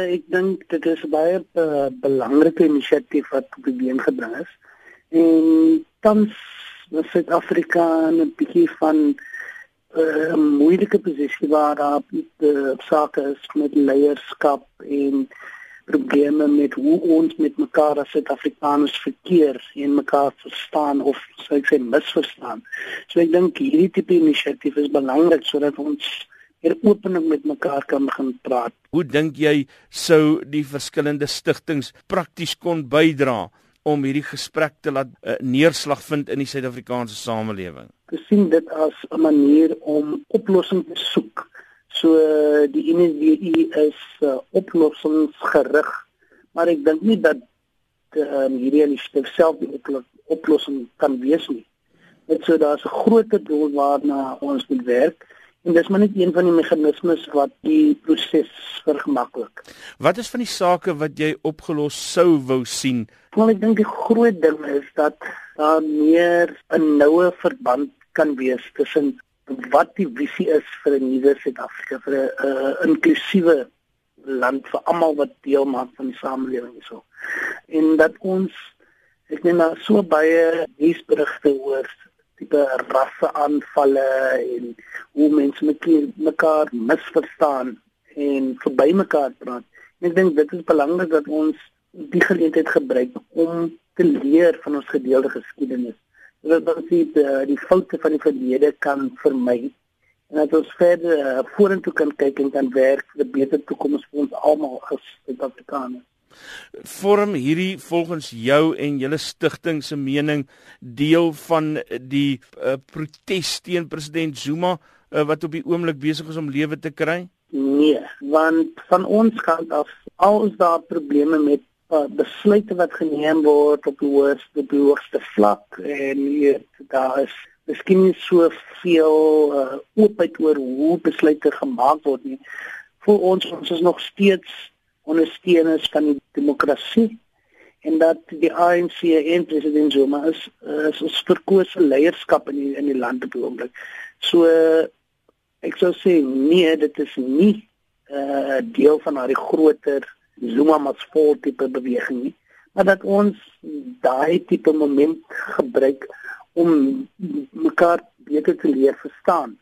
Ek dink dit is baie uh, belangrike inisiatief wat op die been gebring is. En tans is Suid-Afrika 'n bietjie van uh, 'n moeilike posisie waar daar uh, sake is met leierskap en probleme met hoe ons met mekaar as Suid-Afrikaners verkeer en mekaar verstaan of sou ek sê misverstaan. So ek dink hierdie tipe inisiatief is belangrik sodat ons hier openlik met mekaar kan begin praat. Hoe dink jy sou die verskillende stigtings prakties kon bydra om hierdie gesprek te laat uh, neerslag vind in die Suid-Afrikaanse samelewing? Ek sien dit as 'n manier om oplossings te soek So die NSBU is uh, oplossingsgerig, maar ek dink nie dat um, hierdie initiatief self die oplossing kan wees nie. Dit sou daar's 'n groot doel waarna ons moet werk en dis maar net een van die meganismes wat die proses vergemaklik. Wat is van die sake wat jy opgelos sou wou sien? Want ek dink die groot ding is dat daar meer 'n noue verband kan wees tussen wat die visie is vir 'n nuwe Suid-Afrika vir 'n uh, inklusiewe land vir almal wat deel maak van die samelewing hierso. En dat ons ek net nou so baie nuusberigte hoor tipe rasse aanvalle en hoe mense mekaar misverstaan en verby mekaar praat. En ek dink dit is belangrik dat ons die geleentheid gebruik om te leer van ons gedeelde geskiedenis dat ons die, eh, die foute van die verlede kan vermy en dat ons verder uh, vorentoe kan kyk en kan werk vir 'n beter toekoms vir ons almal as Suid-Afrikaners. Vorm hierdie volgens jou en julle stigting se mening deel van die uh, protes teen president Zuma uh, wat op die oomblik besig is om lewe te kry? Nee, want van ons kant af al is daar probleme met uh, besluite wat geneem word op die hoogste die hoogste vlak en hier daar is miskien nie soveel uh, oopheid oor hoe besluite gemaak word nie. Vir ons ons is nog steeds ondersteuners van die demokrasie en dat die ANC en president Zuma is is verkose leierskap in die, in die land op die oomblik. So uh, ek sou sê nee, dit is nie 'n uh, deel van daai groter Zuma fall tipe beweging nie, maar dat ons daai tipe moment gebruik om mekaar beter te leer verstaan